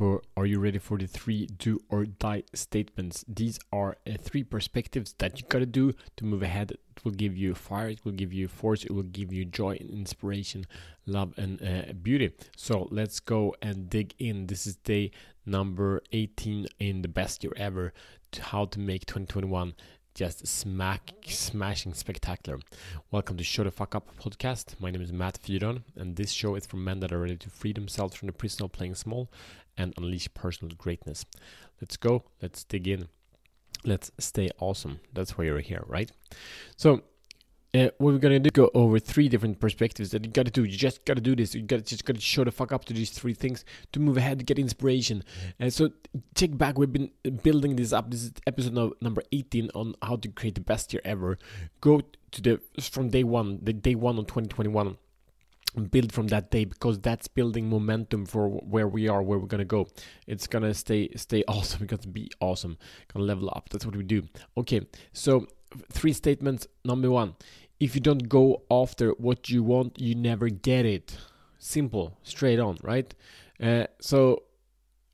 for are you ready for the three do or die statements? These are uh, three perspectives that you gotta do to move ahead. It will give you fire it will give you force it will give you joy and inspiration love and uh, beauty. So let's go and dig in. This is day number 18 in the best year ever to how to make 2021 just smack smashing spectacular. Welcome to Show the Fuck Up podcast. My name is Matt Fyron, and this show is for men that are ready to free themselves from the prison of playing small and unleash personal greatness. Let's go. Let's dig in. Let's stay awesome. That's why you're here, right? So uh, what we're gonna do go over three different perspectives that you gotta do. You just gotta do this. You gotta just gotta show the fuck up to these three things to move ahead, to get inspiration. And uh, so check back. We've been building this up. This is episode no, number eighteen on how to create the best year ever. Go to the from day one, the day one on twenty twenty one. Build from that day because that's building momentum for where we are, where we're gonna go. It's gonna stay stay awesome. It's gonna be awesome. Gonna level up. That's what we do. Okay, so three statements. Number one if you don't go after what you want, you never get it. Simple, straight on, right? Uh, so,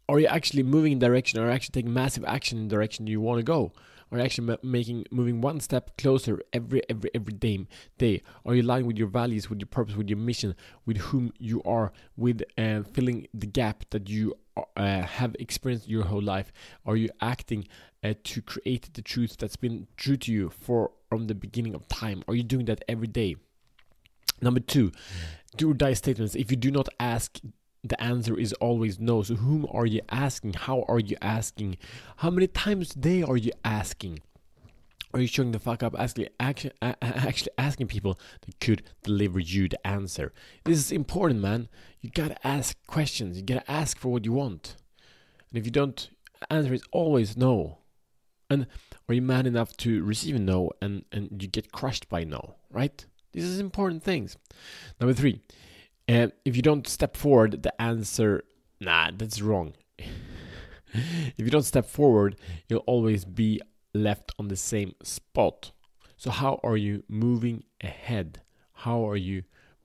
are you actually moving in direction? Are you actually taking massive action in the direction you want to go? Are you actually making moving one step closer every every every day? Day? Are you aligned with your values, with your purpose, with your mission, with whom you are, with uh, filling the gap that you uh, have experienced your whole life? Are you acting uh, to create the truth that's been true to you for from the beginning of time? Are you doing that every day? Number two, do or die statements. If you do not ask, the answer is always no. So, whom are you asking? How are you asking? How many times a day are you asking? Are you showing the fuck up actually, actually, actually asking people that could deliver you the answer? This is important, man. You gotta ask questions. You gotta ask for what you want. And if you don't, answer is always no. And are you man enough to receive a no and, and you get crushed by no, right? These are important things. Number three, uh, if you don't step forward, the answer, nah, that's wrong. if you don't step forward, you'll always be left on the same spot. So, how are you moving ahead? How are you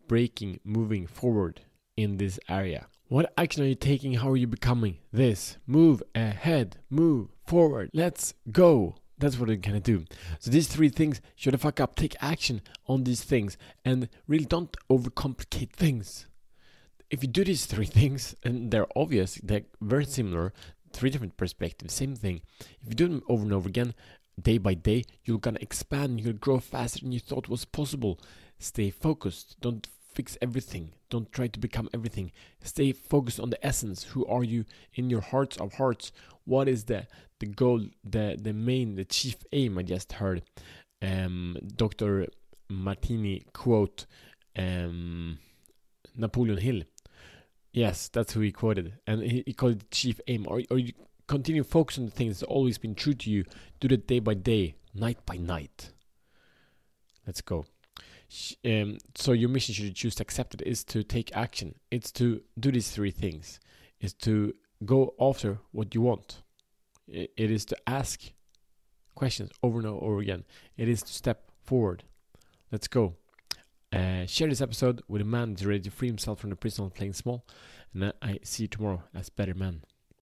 breaking, moving forward in this area? What action are you taking? How are you becoming this? Move ahead, move forward. Let's go. That's what we're gonna do. So these three things, shut the fuck up, take action on these things, and really don't overcomplicate things. If you do these three things, and they're obvious, they're very similar, three different perspectives, same thing. If you do them over and over again, day by day, you're gonna expand, gonna grow faster than you thought was possible. Stay focused. Don't fix everything. Don't try to become everything. Stay focused on the essence. Who are you in your hearts of hearts? What is the the goal, the the main, the chief aim? I just heard um, Dr. Demartini quote um, Napoleon Hill. Yes, that's who he quoted, and he, he called it chief aim. Or, or you continue focus on the things that's always been true to you. Do that day by day, night by night. Let's go. Um, so your mission should you choose to accept it is to take action. It's to do these three things. Is to go after what you want. It is to ask questions over and over again. It is to step forward. Let's go uh, share this episode with a man who's ready to free himself from the prison of playing small. And i see you tomorrow as better man